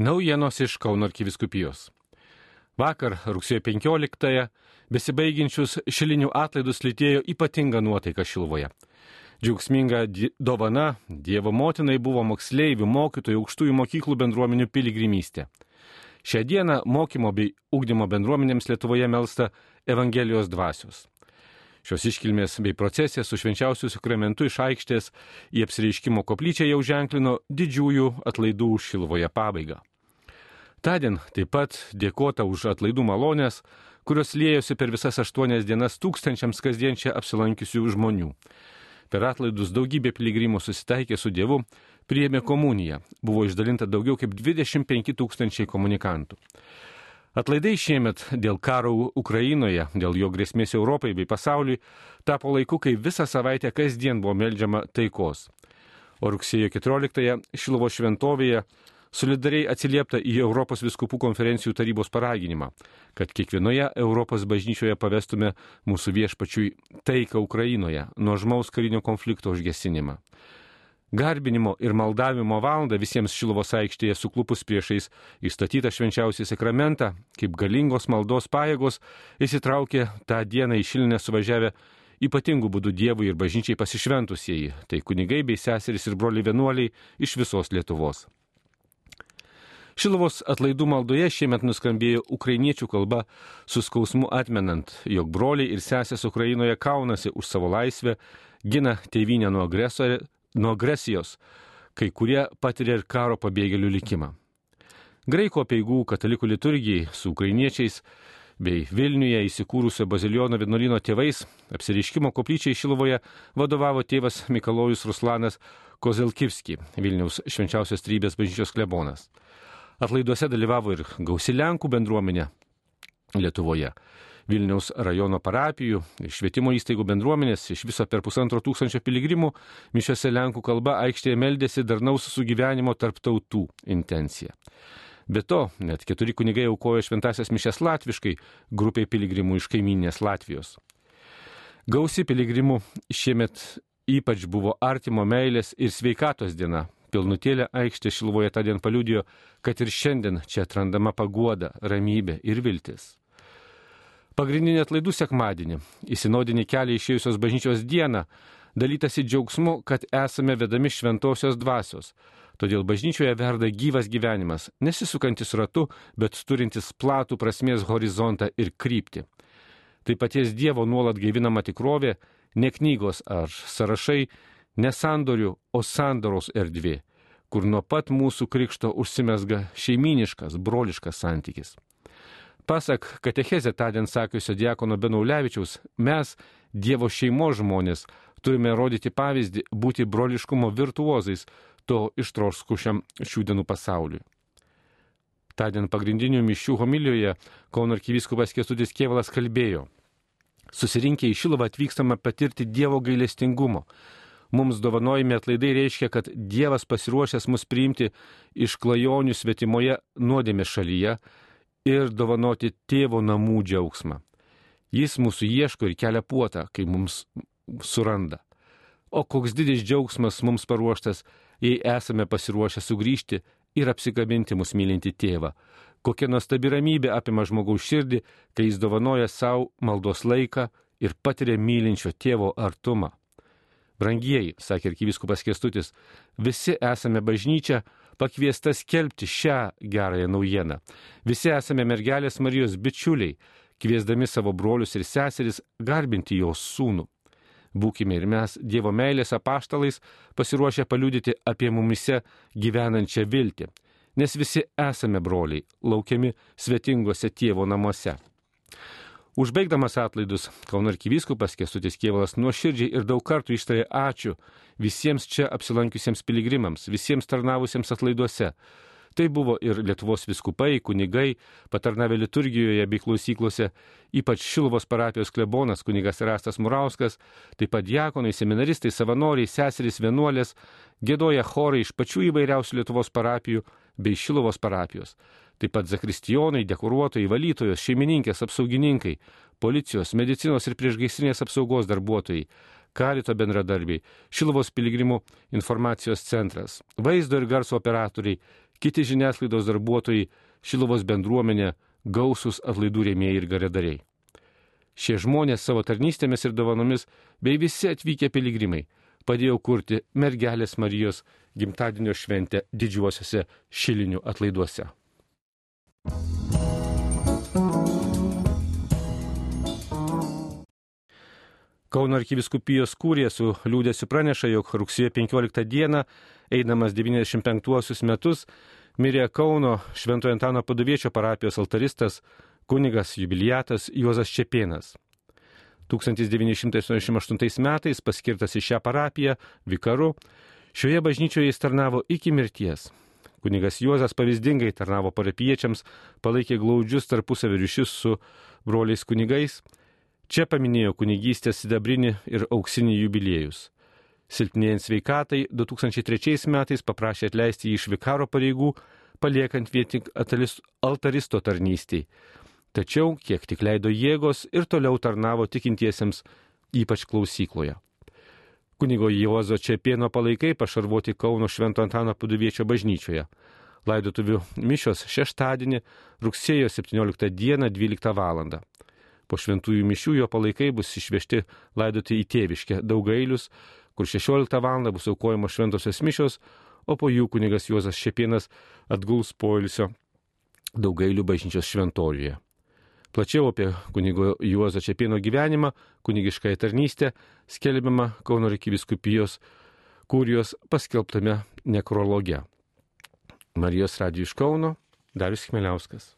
Naujienos iš Kauno arkiviskupijos. Vakar, rugsėjo 15-ąją, besibaigiančius šilinių atlaidus lytėjo ypatinga nuotaika Šilvoje. Džiaugsminga dovana Dievo motinai buvo moksleivių, mokytojų, aukštųjų mokyklų bendruomenių piligrimystė. Šią dieną mokymo bei ugdymo bendruomenėms Lietuvoje melsta Evangelijos dvasios. Šios iškilmės bei procesija su švenčiausiu sakramentu iš aikštės į apsireiškimo koplyčią jau ženklino didžiųjų atlaidų Šilvoje pabaigą. Tadien taip pat dėkota už atlaidų malonės, kurios lėjosi per visas aštuonias dienas tūkstančiams kasdien čia apsilankiusių žmonių. Per atlaidus daugybė piligrimų susitaikė su Dievu, priėmė komuniją, buvo išdalinta daugiau kaip 25 tūkstančiai komunikantų. Atlaidai šiemet dėl karo Ukrainoje, dėl jo grėsmės Europai bei pasauliui, tapo laiku, kai visą savaitę kasdien buvo melžiama taikos. O rugsėjo 14-ąją Šilovo šventovėje solidariai atsiliepta į Europos viskupų konferencijų tarybos paraginimą, kad kiekvienoje Europos bažnyčioje pavestume mūsų viešpačiui taiką Ukrainoje, nuožmaus karinio konflikto užgesinimą. Garbinimo ir maldavimo valandą visiems Šiluvos aikštėje suklupus priešais įstatytą švenčiausią sakramentą, kaip galingos maldos pajėgos, įsitraukė tą dieną į Šilinę suvažiavę ypatingų būdų Dievui ir bažnyčiai pasišventusieji, tai kunigai bei seserys ir broliai vienuoliai iš visos Lietuvos. Šilovos atlaidų maldoje šiemet nuskambėjo ukrainiečių kalba su skausmu atmenant, jog broliai ir sesės Ukrainoje kaunasi už savo laisvę, gina tėvynę nuo agresorė, nuo agresijos, kai kurie patiria ir karo pabėgėlių likimą. Graiko peigų katalikų liturgijai su ukrainiečiais bei Vilniuje įsikūrusio baziliono vienuolino tėvais apsiriškimo koplyčiai Šilovoje vadovavo tėvas Mikalojus Ruslanas Kozelkivski, Vilniaus švenčiausios trybės bažnyčios klebonas. Atlaiduose dalyvavo ir gausi Lenkų bendruomenė Lietuvoje. Vilniaus rajono parapijų švietimo įstaigų bendruomenės, iš viso per pusantro tūkstančio piligrimų, mišiose Lenkų kalba aikštėje meldėsi darnaus sugyvenimo tarp tautų intenciją. Be to, net keturi kunigai aukojo šventasias mišes latviškai grupiai piligrimų iš kaiminės Latvijos. Gausi piligrimų šiemet ypač buvo artimo meilės ir sveikatos diena. Pilnutėlė aikštė Šilvoje tą dieną paliudijo, kad ir šiandien čia atrandama paguoda, ramybė ir viltis. Pagrindinį atlaidų sekmadienį, į sinodinį kelią išėjusios bažnyčios dieną, dalytasi džiaugsmu, kad esame vedami šventosios dvasios. Todėl bažnyčioje verda gyvas gyvenimas, nesisukantis ratu, bet turintis platų prasmės horizontą ir kryptį. Tai paties Dievo nuolat gaivinama tikrovė, ne knygos ar sąrašai, ne sandorių, o sandoros erdvė, kur nuo pat mūsų krikšto užsimesga šeiminiškas, broliškas santykis. Pasak katechezė tądien sakiusio Diekono Benaulevičiaus, mes, Dievo šeimos žmonės, turime rodyti pavyzdį būti broliškumo virtuozais to ištroškušiam šių dienų pasauliui. Tądien pagrindinių mišių homilijoje Kauno arkivyskupas Kestutis Kievalas kalbėjo. Susirinkę į Šilovą atvykstama patirti Dievo gailestingumo. Mums dovanojami atlaidai reiškia, kad Dievas pasiruošęs mus priimti iš klajonių svetimoje nuodėmė šalyje ir dovanoti tėvo namų džiaugsmą. Jis mūsų ieško ir kelia puotą, kai mums suranda. O koks didis džiaugsmas mums paruoštas, jei esame pasiruošę sugrįžti ir apsikabinti mus mylinti tėvą. Kokia nuostabi ramybė apima žmogaus širdį, kai jis dovanoja savo maldos laiką ir patiria mylinčio tėvo artumą. Brangieji, sakė arkiviskupas Kestutis, visi esame bažnyčia, pakviesta skelbti šią gerąją naujieną. Visi esame mergelės Marijos bičiuliai, kviesdami savo brolius ir seseris garbinti jos sūnų. Būkime ir mes Dievo meilės apaštalais pasiruošę paliudyti apie mumise gyvenančią viltį, nes visi esame broliai, laukiami svetingose tėvo namuose. Užbaigdamas atlaidus, Kauno arkivyskupas Kestutis Kievalas nuoširdžiai ir daug kartų ištarė ačiū visiems čia apsilankiusiems piligrimams, visiems tarnavusiems atlaiduose. Tai buvo ir Lietuvos viskupai, kunigai, patarnavę liturgijoje bei klausyklose, ypač Šilvos parapijos klebonas kunigas Rastas Murauskas, taip pat diakonai, seminaristai, savanoriai, seserys, vienuolės, gėdoja chorai iš pačių įvairiausių Lietuvos parapijų bei Šilvos parapijos taip pat zakristijonai, dekoruotojai, valytojos, šeimininkės, apsaugininkai, policijos, medicinos ir priešgaisrinės apsaugos darbuotojai, karito bendradarbiai, Šilvos piligrimų informacijos centras, vaizdo ir garso operatoriai, kiti žiniasklaidos darbuotojai, Šilovos bendruomenė, gausus atlaidų rėmėjai ir garedariai. Šie žmonės savo tarnystėmis ir dovanomis bei visi atvykę piligrimai padėjo kurti mergelės Marijos gimtadienio šventę didžiuosiuose šilinių atlaiduose. Kauno arkiviskupijos kūrė su liūdėsiu praneša, jog rugsėjo 15 dieną, eidamas 95 metus, mirė Kauno Šventojo Antano paduviečio parapijos altaristas kunigas jubiliatas Juozas Čepienas. 1988 metais paskirtas į šią parapiją vikaru, šioje bažnyčioje jis tarnavo iki mirties. Kunigas Juozas pavyzdingai tarnavo parapiečiams, palaikė glaudžius tarpusavio ryšius su broliais kunigais, Čia paminėjo kunigystės sidabrinį ir auksinį jubiliejus. Silpnėjant sveikatai, 2003 metais paprašė atleisti jį iš vikaro pareigų, paliekant vien tik altaristo tarnystėj. Tačiau, kiek tik leido jėgos ir toliau tarnavo tikintiesiems, ypač klausykloje. Kunigo Juozo Čepieno palaikai pašarvoti Kauno Švento Antano paduviečio bažnyčioje. Laidotuvių mišios šeštadienį, rugsėjo 17 dieną 12 val. Po šventųjų mišių jo palaikai bus išvežti laidoti į tėviškę Daugailius, kur 16 val. bus aukojamos šventosios mišios, o po jų kunigas Juozas Šepienas atguls poilsio Daugailių bažnyčios šventorijoje. Plačiau apie kunigo Juozo Čepieno gyvenimą, kunigiškąją tarnystę skelbiama Kauno Rekiviskupijos kurijos paskelbtame nekrologe. Marijos radijų iš Kauno, Darius Chmeliauskas.